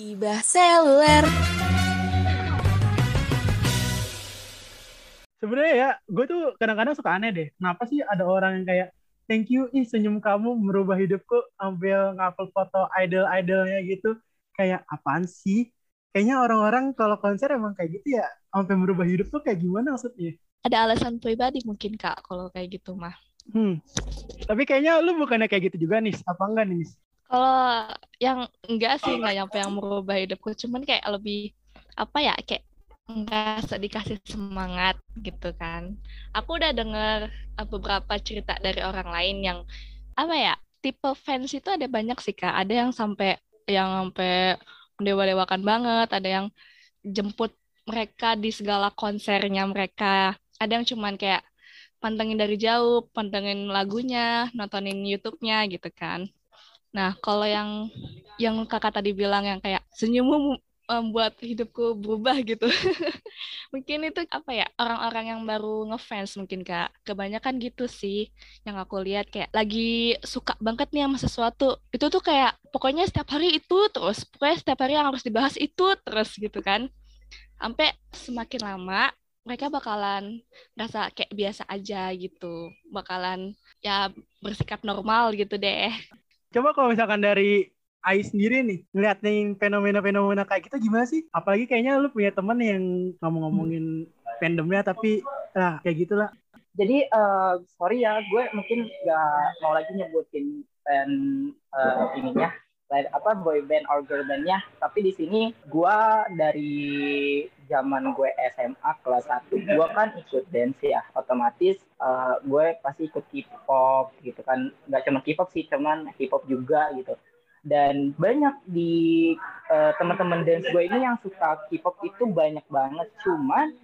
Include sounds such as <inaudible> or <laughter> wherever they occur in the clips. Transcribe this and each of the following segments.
Gibah seluler. Sebenarnya ya, gue tuh kadang-kadang suka aneh deh. Kenapa sih ada orang yang kayak, thank you, ih senyum kamu merubah hidupku, ambil ngupload foto idol-idolnya gitu. Kayak apaan sih? Kayaknya orang-orang kalau konser emang kayak gitu ya, sampai merubah hidup tuh kayak gimana maksudnya? Ada alasan pribadi mungkin kak kalau kayak gitu mah. Hmm. Tapi kayaknya lu bukannya kayak gitu juga nih, apa enggak nih? Kalau yang enggak sih nggak nyampe yang merubah hidupku, cuman kayak lebih apa ya kayak nggak dikasih semangat gitu kan. Aku udah denger uh, beberapa cerita dari orang lain yang apa ya tipe fans itu ada banyak sih kak. Ada yang sampai yang sampai dewa-dewakan banget, ada yang jemput mereka di segala konsernya mereka. Ada yang cuman kayak pantengin dari jauh, pantengin lagunya, nontonin YouTube-nya gitu kan. Nah, kalau yang yang kakak tadi bilang yang kayak senyummu membuat hidupku berubah gitu. <laughs> mungkin itu apa ya orang-orang yang baru ngefans mungkin kak. Kebanyakan gitu sih yang aku lihat kayak lagi suka banget nih sama sesuatu. Itu tuh kayak pokoknya setiap hari itu terus, pokoknya setiap hari yang harus dibahas itu terus gitu kan. Sampai semakin lama mereka bakalan rasa kayak biasa aja gitu. Bakalan ya bersikap normal gitu deh. Coba kalau misalkan dari Ai sendiri nih ngeliatin fenomena-fenomena kayak gitu gimana sih? Apalagi kayaknya lu punya temen yang ngomong-ngomongin fandomnya tapi lah kayak gitulah. Jadi uh, sorry ya, gue mungkin gak mau lagi nyebutin fan uh, ininya, apa boy band or girl bandnya. Tapi di sini gue dari zaman gue SMA kelas 1, gue kan ikut dance ya. Otomatis uh, gue pasti ikut K-pop gitu kan. Gak cuma K-pop sih, cuman K-pop juga gitu dan banyak di uh, teman-teman dance gue ini yang suka K-pop itu banyak banget cuman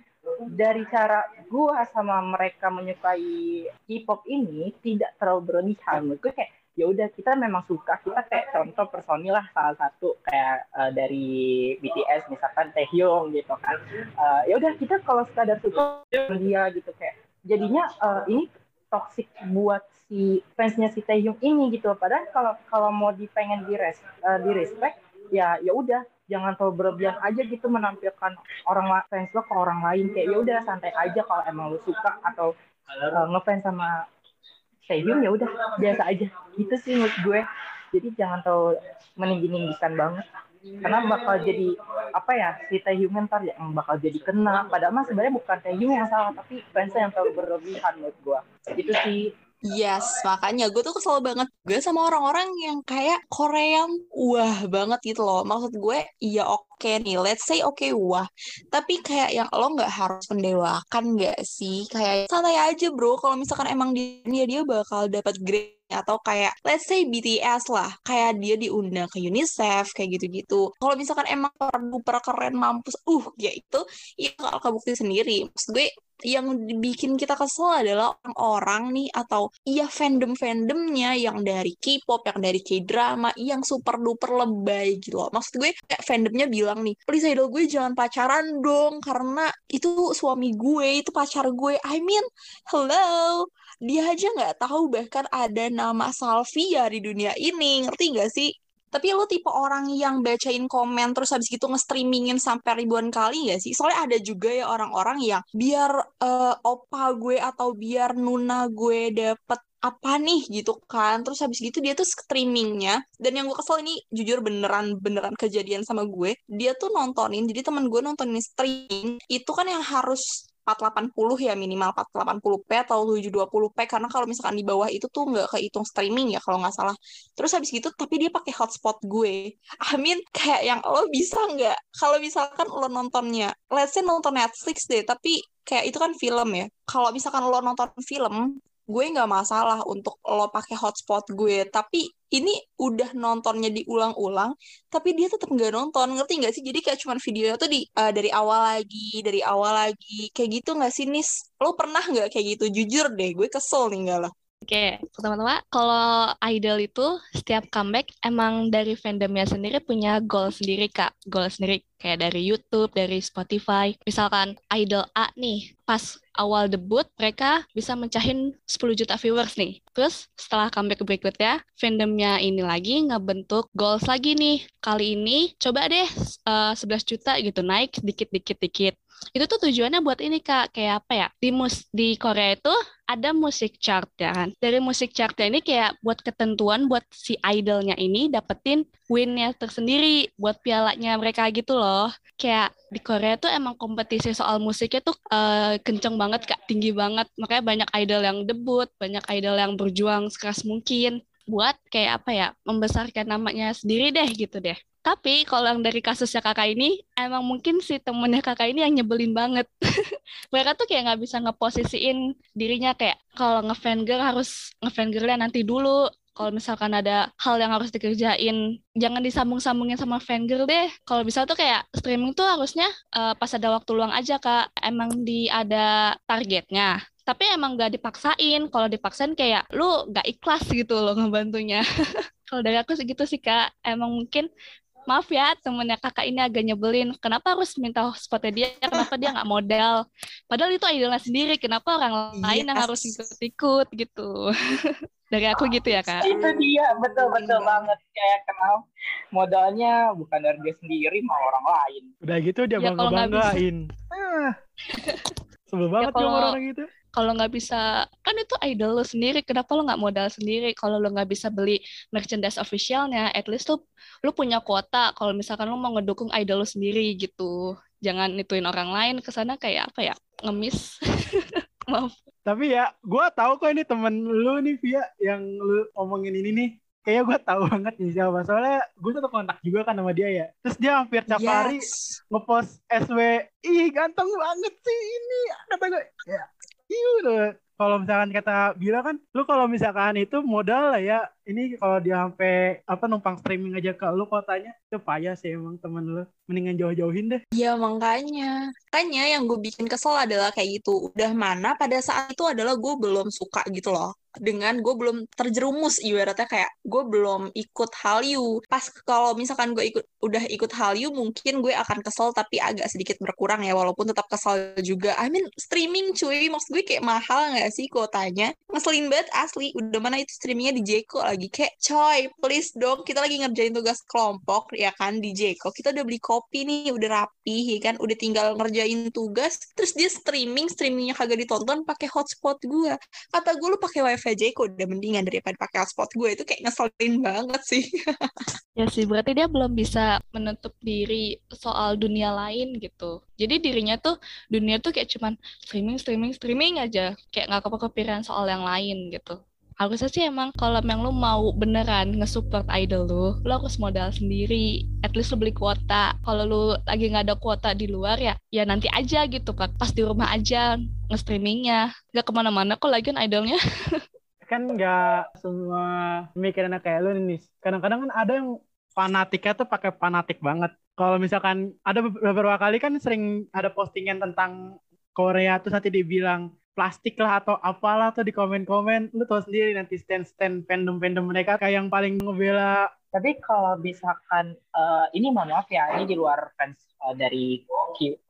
dari cara gue sama mereka menyukai K-pop ini tidak terlalu berlebihan gue kayak ya udah kita memang suka kita kayak contoh personil lah salah satu kayak uh, dari BTS misalkan Taehyung gitu kan. Uh, ya udah kita kalau sekadar suka dia gitu. Kayak jadinya uh, ini toxic buat si fansnya si Taehyung ini gitu. Padahal kalau kalau mau dipengen di res, uh, di respect ya ya udah jangan terlalu berlebihan aja gitu menampilkan orang fans lo ke orang lain. Kayak ya udah santai aja kalau emang lo suka atau uh, ngefans sama Taehyung ya udah biasa aja. Gitu sih menurut gue. Jadi jangan terlalu meninggi-ninggikan banget. Karena bakal jadi apa ya si Taehyung ntar yang bakal jadi kena. Padahal mah sebenarnya bukan Taehyung yang salah tapi fansnya yang terlalu berlebihan menurut gue. Itu sih Yes, makanya gue tuh kesel banget gue sama orang-orang yang kayak Korea wah banget gitu loh. Maksud gue, iya oke okay nih, let's say oke okay, wah. Tapi kayak yang lo nggak harus mendewakan nggak sih? Kayak santai aja bro, kalau misalkan emang dia dia bakal dapat grade atau kayak let's say BTS lah kayak dia diundang ke UNICEF kayak gitu-gitu kalau misalkan emang super keren mampus uh ya itu ya kalau kebukti sendiri maksud gue yang bikin kita kesel adalah orang-orang nih atau iya fandom-fandomnya yang dari K-pop, yang dari K-drama, yang super duper lebay gitu loh. Maksud gue kayak fandomnya bilang nih, please idol gue jangan pacaran dong karena itu suami gue, itu pacar gue. I mean, hello, dia aja nggak tahu bahkan ada nama Salvia di dunia ini, ngerti gak sih? Tapi lo tipe orang yang bacain komen terus habis gitu nge-streamingin sampai ribuan kali gak sih? Soalnya ada juga ya orang-orang yang biar uh, opa gue atau biar nuna gue dapet apa nih gitu kan. Terus habis gitu dia tuh streamingnya. Dan yang gue kesel ini jujur beneran beneran kejadian sama gue. Dia tuh nontonin jadi teman gue nontonin streaming. Itu kan yang harus 480 ya minimal 480p atau 720p karena kalau misalkan di bawah itu tuh nggak kehitung streaming ya kalau nggak salah. Terus habis gitu tapi dia pakai hotspot gue. <laughs> Amin kayak yang lo bisa nggak? Kalau misalkan lo nontonnya let's say nonton Netflix deh tapi kayak itu kan film ya. Kalau misalkan lo nonton film gue nggak masalah untuk lo pakai hotspot gue. Tapi ini udah nontonnya diulang-ulang tapi dia tetap nggak nonton ngerti nggak sih? Jadi kayak cuman videonya tuh di uh, dari awal lagi dari awal lagi. Kayak gitu nggak sih nis? Lo pernah nggak kayak gitu? Jujur deh gue kesel nih gak lah Oke, pertama-tama kalau idol itu setiap comeback emang dari fandomnya sendiri punya goal sendiri kak, goal sendiri kayak dari YouTube, dari Spotify. Misalkan idol A nih, pas awal debut mereka bisa mencahin 10 juta viewers nih. Terus setelah comeback berikutnya, fandomnya ini lagi ngebentuk goals lagi nih. Kali ini coba deh uh, 11 juta gitu naik dikit-dikit-dikit itu tuh tujuannya buat ini kak kayak apa ya di mus di Korea itu ada musik chart ya kan. Dari musik chartnya ini kayak buat ketentuan buat si idolnya ini dapetin winnya tersendiri buat pialanya mereka gitu loh. Kayak di Korea tuh emang kompetisi soal musiknya tuh uh, kenceng banget kak. Tinggi banget. Makanya banyak idol yang debut banyak idol yang berjuang sekeras mungkin buat kayak apa ya membesarkan namanya sendiri deh gitu deh tapi kalau yang dari kasusnya kakak ini, emang mungkin si temennya kakak ini yang nyebelin banget. <laughs> Mereka tuh kayak nggak bisa ngeposisiin dirinya kayak kalau ngefan girl harus ngefan girlnya nanti dulu. Kalau misalkan ada hal yang harus dikerjain, jangan disambung-sambungin sama fan girl deh. Kalau bisa tuh kayak streaming tuh harusnya uh, pas ada waktu luang aja kak. Emang di ada targetnya tapi emang gak dipaksain. Kalau dipaksain kayak lu gak ikhlas gitu loh ngebantunya. <laughs> Kalau dari aku segitu sih kak. Emang mungkin maaf ya temennya kakak ini agak nyebelin. Kenapa harus minta spotnya dia? Kenapa dia nggak modal? Padahal itu idolnya sendiri. Kenapa orang yes. lain yang harus ikut-ikut gitu. <laughs> Dari aku gitu ya kak. Itu dia. Betul betul banget. Kayak kenal modalnya bukan dari dia sendiri mau orang lain. Udah gitu dia ya, bangga banggain ah. <laughs> sebel banget ya, kalau... orang gitu kalau nggak bisa kan itu idol lo sendiri kenapa lo nggak modal sendiri? Kalau lo nggak bisa beli merchandise officialnya at least tuh lo punya kuota. Kalau misalkan lo mau ngedukung idol lo sendiri gitu. Jangan ituin orang lain ke sana kayak apa ya ngemis. <laughs> Maaf. Tapi ya gue tahu kok ini temen lu nih Via yang lu omongin ini nih. Kayak gue tahu banget nih siapa. Soalnya gue satu kontak juga kan sama dia ya. Terus dia hampir tiap yes. hari ngepost SW ih ganteng banget sih ini. Kata gue ya iya kalau misalkan kata Bila kan, lu kalau misalkan itu modal lah ya, ini kalau dia sampai apa numpang streaming aja ke lu kotanya, itu payah sih emang temen lu. Mendingan jauh-jauhin deh. Iya makanya. Makanya yang gue bikin kesel adalah kayak gitu. Udah mana pada saat itu adalah gue belum suka gitu loh dengan gue belum terjerumus ibaratnya kayak gue belum ikut Hallyu pas kalau misalkan gue ikut udah ikut Hallyu mungkin gue akan kesel tapi agak sedikit berkurang ya walaupun tetap kesel juga I mean streaming cuy maksud gue kayak mahal nggak sih kuotanya ngeselin banget asli udah mana itu streamingnya di Jeko lagi kayak coy please dong kita lagi ngerjain tugas kelompok ya kan di Jeko. Kita udah beli kopi nih udah rapi ya kan udah tinggal ngerjain tugas terus dia streaming streamingnya kagak ditonton pakai hotspot gue kata gue lu pakai wifi aja kok udah mendingan daripada pakai hotspot gue itu kayak ngeselin banget sih. <laughs> Ya sih berarti dia belum bisa menutup diri soal dunia lain gitu. Jadi dirinya tuh dunia tuh kayak cuman streaming streaming streaming aja. Kayak nggak kepikiran soal yang lain gitu harusnya sih emang kalau emang lu mau beneran nge-support idol lu, lu harus modal sendiri. At least lu beli kuota. Kalau lu lagi nggak ada kuota di luar ya, ya nanti aja gitu, Pak. Pas di rumah aja nge-streamingnya. Gak ke mana-mana kok lagi idolnya. <laughs> kan nggak semua pemikirannya kayak lu nih. Kadang-kadang kan ada yang fanatiknya tuh pakai fanatik banget. Kalau misalkan ada beberapa kali kan sering ada postingan tentang Korea tuh nanti dibilang plastik lah atau apalah tuh di komen-komen. Lu tau sendiri nanti stand-stand fandom-fandom mereka kayak yang paling ngebela. Tapi kalau misalkan uh, ini mohon maaf ya ini di luar fans uh, dari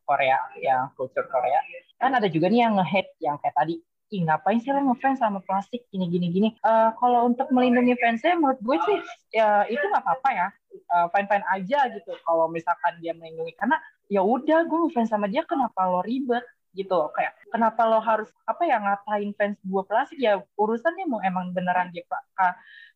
Korea yang culture Korea. Kan ada juga nih yang nge-hate yang kayak tadi ih ngapain sih lo ngefans sama plastik? Gini gini gini. Uh, kalau untuk melindungi fansnya menurut gue sih ya itu nggak apa-apa ya. Uh, fine fine aja gitu. Kalau misalkan dia melindungi karena ya udah gue ngefans sama dia kenapa lo ribet gitu. Kayak kenapa lo harus apa ya ngatain fans gue plastik? Ya urusannya mau emang beneran dia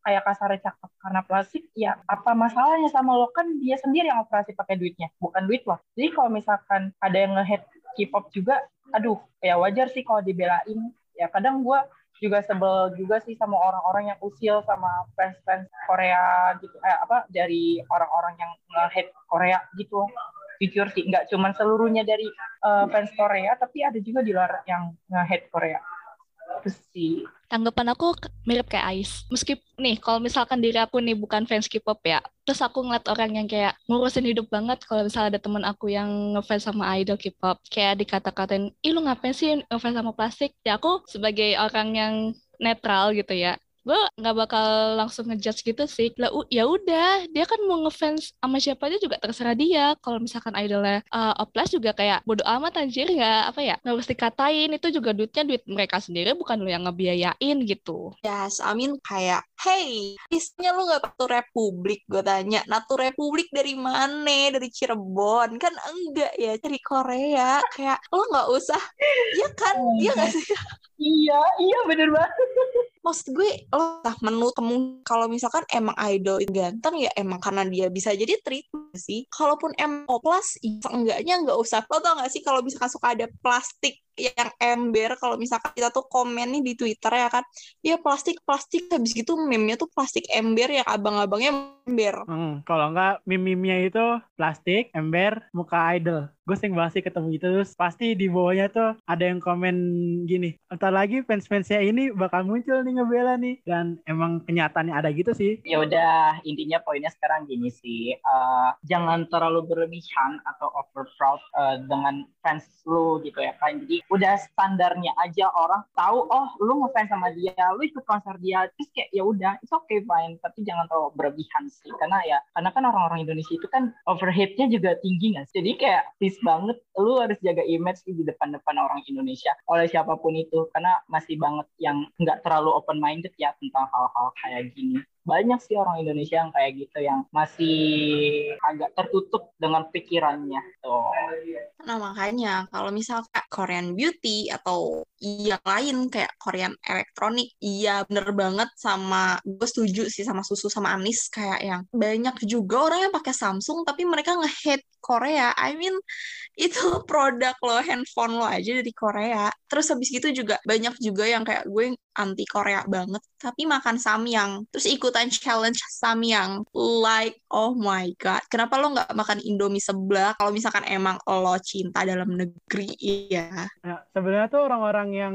kayak kasar cakep karena plastik ya apa masalahnya sama lo? Kan dia sendiri yang operasi pakai duitnya bukan duit lo. Jadi kalau misalkan ada yang ngehead K-pop juga aduh ya wajar sih kalau dibelain. Ya kadang gue juga sebel juga sih sama orang-orang yang usil sama fans-fans Korea gitu eh, apa dari orang-orang yang nge-hate Korea gitu jujur sih nggak cuma seluruhnya dari uh, fans Korea tapi ada juga di luar yang nge-hate Korea tanggapan aku mirip kayak Ais. Meskipun nih, kalau misalkan diri aku nih bukan fans K-pop ya, terus aku ngeliat orang yang kayak ngurusin hidup banget kalau misalnya ada temen aku yang ngefans sama idol K-pop, kayak dikata-katain, ih lu ngapain sih ngefans sama plastik? Ya aku sebagai orang yang netral gitu ya gue nggak bakal langsung ngejudge gitu sih. Lah ya udah dia kan mau ngefans sama siapa aja juga terserah dia. Kalau misalkan idolnya uh, oplas juga kayak bodo amat anjir ya apa ya nggak harus dikatain. Itu juga duitnya duit mereka sendiri bukan lo yang ngebiayain gitu. Yes I mean kayak hey isinya lu nggak Natu Republik? Gue tanya Natu Republik dari mana? Dari Cirebon? Kan enggak ya dari Korea. Kayak lo nggak usah. Ya kan? Oh, iya nggak sih? Iya iya bener banget <laughs> maksud gue lo lah menu kemungkinan kalau misalkan emang idol ganteng ya emang karena dia bisa jadi treatment sih? Kalaupun emang oplas ya enggaknya nggak usah. Lo tau gak sih kalau misalkan suka ada plastik yang ember kalau misalkan kita tuh komen nih di Twitter ya kan ya plastik plastik. Habis gitu meme-nya tuh plastik ember yang abang-abangnya ember. Hmm, kalau enggak meme-nya itu plastik ember muka idol. Gue sering banget sih ketemu gitu terus pasti di bawahnya tuh ada yang komen gini entar lagi fans-fansnya ini bakal muncul nih ngebela nih. Dan emang kenyataannya ada gitu sih. Ya udah intinya poinnya sekarang gini sih uh, jangan terlalu berlebihan atau over proud uh, dengan fans lu gitu ya kan. Jadi udah standarnya aja orang tahu oh lu ngefans sama dia lu ikut konser dia terus kayak ya udah oke okay, fine. Tapi jangan terlalu berlebihan sih karena ya karena kan orang-orang Indonesia itu kan overheadnya juga tinggi nggak jadi kayak please banget lu harus jaga image di depan-depan orang Indonesia oleh siapa pun itu karena masih banget yang nggak terlalu open minded ya tentang hal-hal kayak gini banyak sih orang Indonesia yang kayak gitu yang masih agak tertutup dengan pikirannya tuh. Nah makanya kalau misalnya Korean Beauty atau yang lain kayak Korean elektronik, iya bener banget sama gue setuju sih sama Susu sama Anis kayak yang banyak juga orang yang pakai Samsung tapi mereka nge-hate Korea. I mean itu <laughs> produk lo handphone lo aja dari Korea. Terus habis gitu juga banyak juga yang kayak gue anti Korea banget tapi makan samyang terus ikutan challenge samyang. Like oh my god. Kenapa lo nggak makan indomie sebelah kalau misalkan emang lo cinta dalam negeri ya nah, sebenarnya tuh orang-orang yang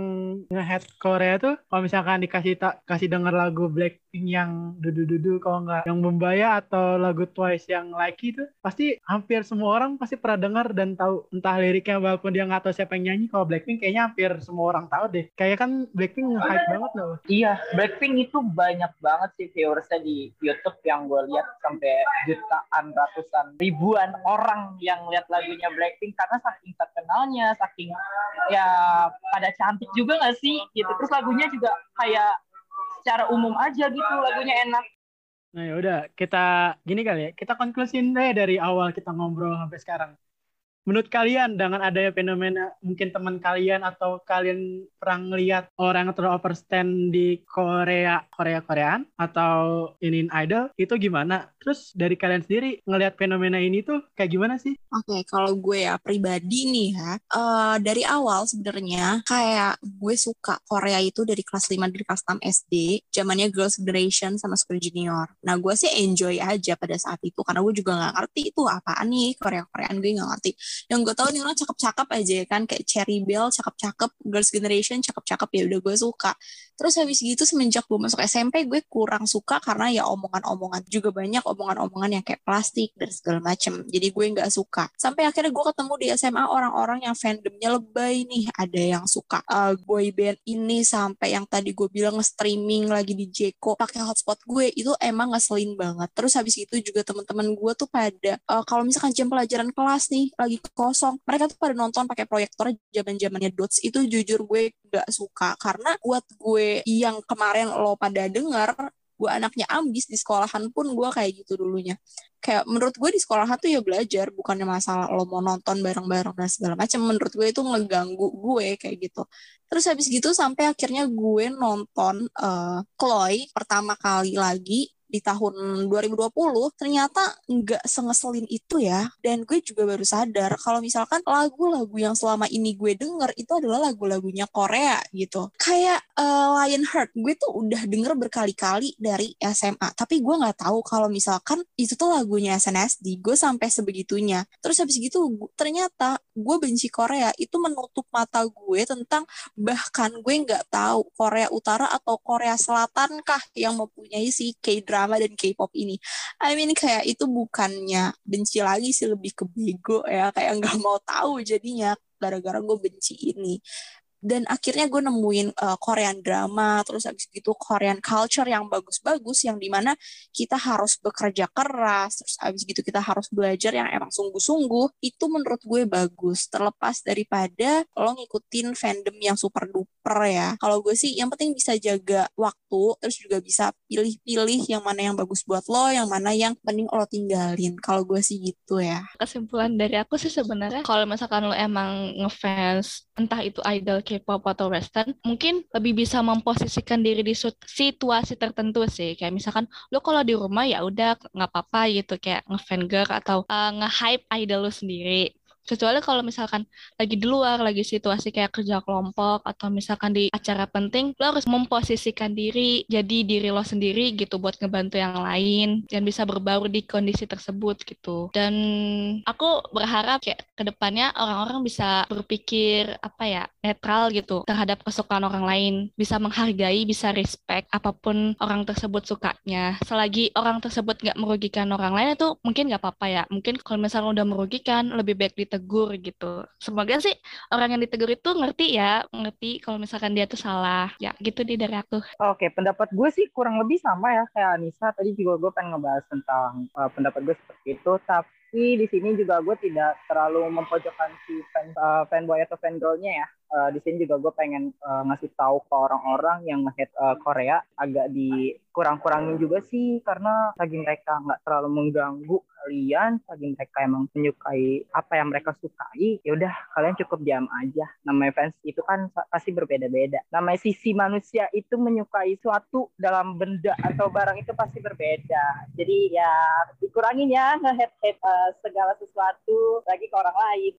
ngehead Korea tuh kalau misalkan dikasih tak kasih denger lagu Blackpink yang dudu-dudu kalau nggak yang Membaya atau lagu Twice yang Like itu pasti hampir semua orang pasti pernah dengar dan tahu. Entah liriknya walaupun dia nggak tahu siapa yang nyanyi kalau Blackpink kayaknya hampir semua orang tahu deh. Kayak kan Blackpink nge-hype banget loh. Iya Blackpink itu banyak banget sih viewersnya di YouTube yang gue lihat sampai jutaan ratusan ribuan orang yang lihat lagunya Blackpink karena saking terkenalnya saking ya pada cantik juga gak sih gitu. Terus lagunya juga kayak secara umum aja gitu lagunya enak. Nah ya udah kita gini kali ya kita konklusin deh dari awal kita ngobrol sampai sekarang menurut kalian dengan adanya fenomena mungkin teman kalian atau kalian pernah ngeliat orang yang terlalu overstand di Korea Korea Koreaan atau in Idol itu gimana? Terus dari kalian sendiri ngelihat fenomena ini tuh kayak gimana sih? Oke, okay, kalau gue ya pribadi nih ya, uh, dari awal sebenarnya kayak gue suka Korea itu dari kelas 5 dari kelas 6 SD, zamannya Girls' Generation sama Super Junior. Nah, gue sih enjoy aja pada saat itu karena gue juga nggak ngerti itu apaan nih Korea-Koreaan gue nggak ngerti yang gue tahu nih orang cakep-cakep aja ya kan kayak Cherry Bell cakep-cakep Girls Generation cakep-cakep ya udah gue suka terus habis gitu semenjak gue masuk SMP gue kurang suka karena ya omongan-omongan juga banyak omongan-omongan yang kayak plastik dan segala macem. Jadi gue nggak suka. Sampai akhirnya gue ketemu di SMA orang-orang yang fandomnya lebay nih. Ada yang suka uh, boy band ini sampai yang tadi gue bilang streaming lagi di Jeko pakai hotspot gue itu emang ngeselin banget. Terus habis itu juga teman-teman gue tuh pada uh, kalau misalkan jam pelajaran kelas nih lagi kosong mereka tuh pada nonton pakai proyektor zaman zamannya dots. Itu jujur gue gak suka karena buat gue yang kemarin lo pada denger gue anaknya ambis di sekolahan pun gue kayak gitu dulunya. Kayak menurut gue di sekolahan tuh ya belajar bukannya masalah lo mau nonton bareng-bareng dan segala macam menurut gue itu ngeganggu gue kayak gitu. Terus habis gitu sampai akhirnya gue nonton uh, Chloe pertama kali lagi di tahun 2020 ternyata nggak sengeselin itu ya. Dan gue juga baru sadar kalau misalkan lagu-lagu yang selama ini gue denger itu adalah lagu-lagunya Korea gitu. Kayak uh, Lionheart gue tuh udah denger berkali-kali dari SMA tapi gue nggak tahu kalau misalkan itu tuh lagunya SNSD gue sampai sebegitunya. Terus habis gitu ternyata gue benci Korea itu menutup mata gue tentang bahkan gue nggak tahu Korea Utara atau Korea Selatan kah yang mempunyai si K-drama drama dan K-pop ini. I mean kayak itu bukannya benci lagi sih lebih ke bego ya kayak nggak mau tahu jadinya gara-gara gue benci ini. Dan akhirnya gue nemuin uh, Korean drama terus habis gitu Korean culture yang bagus-bagus yang di mana kita harus bekerja keras terus habis gitu kita harus belajar yang emang sungguh-sungguh itu menurut gue bagus. Terlepas daripada lo ngikutin fandom yang super duper ya. Kalau gue sih yang penting bisa jaga waktu terus juga bisa pilih-pilih yang mana yang bagus buat lo yang mana yang penting lo tinggalin. Kalau gue sih gitu ya. Kesimpulan dari aku sih sebenarnya kalau misalkan lo emang ngefans entah itu idol K-pop atau western mungkin lebih bisa memposisikan diri di situasi tertentu sih. Kayak misalkan lo kalau di rumah ya udah nggak apa-apa gitu. Kayak ngefan girl atau uh, nge-hype idol lo sendiri kecuali kalau misalkan lagi di luar lagi situasi kayak kerja kelompok atau misalkan di acara penting lo harus memposisikan diri jadi diri lo sendiri gitu buat ngebantu yang lain dan bisa berbaur di kondisi tersebut gitu. Dan aku berharap kayak ke depannya orang-orang bisa berpikir apa ya netral gitu terhadap kesukaan orang lain bisa menghargai bisa respect apa pun orang tersebut sukanya. Selagi orang tersebut nggak merugikan orang lain itu mungkin nggak apa-apa ya. Mungkin kalau misalnya udah merugikan lebih baik di ditegur gitu. Semoga sih orang yang ditegur itu ngerti ya, ngerti kalau misalkan dia tuh salah. Ya gitu di dari aku. Oke, pendapat gue sih kurang lebih sama ya kayak Anissa. Tadi juga gue pengen ngebahas tentang uh, pendapat gue seperti itu. Tapi di sini juga gue tidak terlalu mempojokkan si fan, uh, fanboy atau fangirlnya ya uh, di sini juga gue pengen uh, ngasih tahu ke orang-orang yang ngehead uh, Korea agak dikurang-kurangin juga sih karena lagi mereka nggak terlalu mengganggu kalian lagi mereka emang menyukai apa yang mereka sukai ya udah kalian cukup diam aja. Namanya fans itu kan pasti berbeda-beda. Namanya sisi manusia itu menyukai suatu dalam benda atau barang itu pasti berbeda. Jadi ya dikurangin ya ngehead head uh, segala sesuatu lagi ke orang lain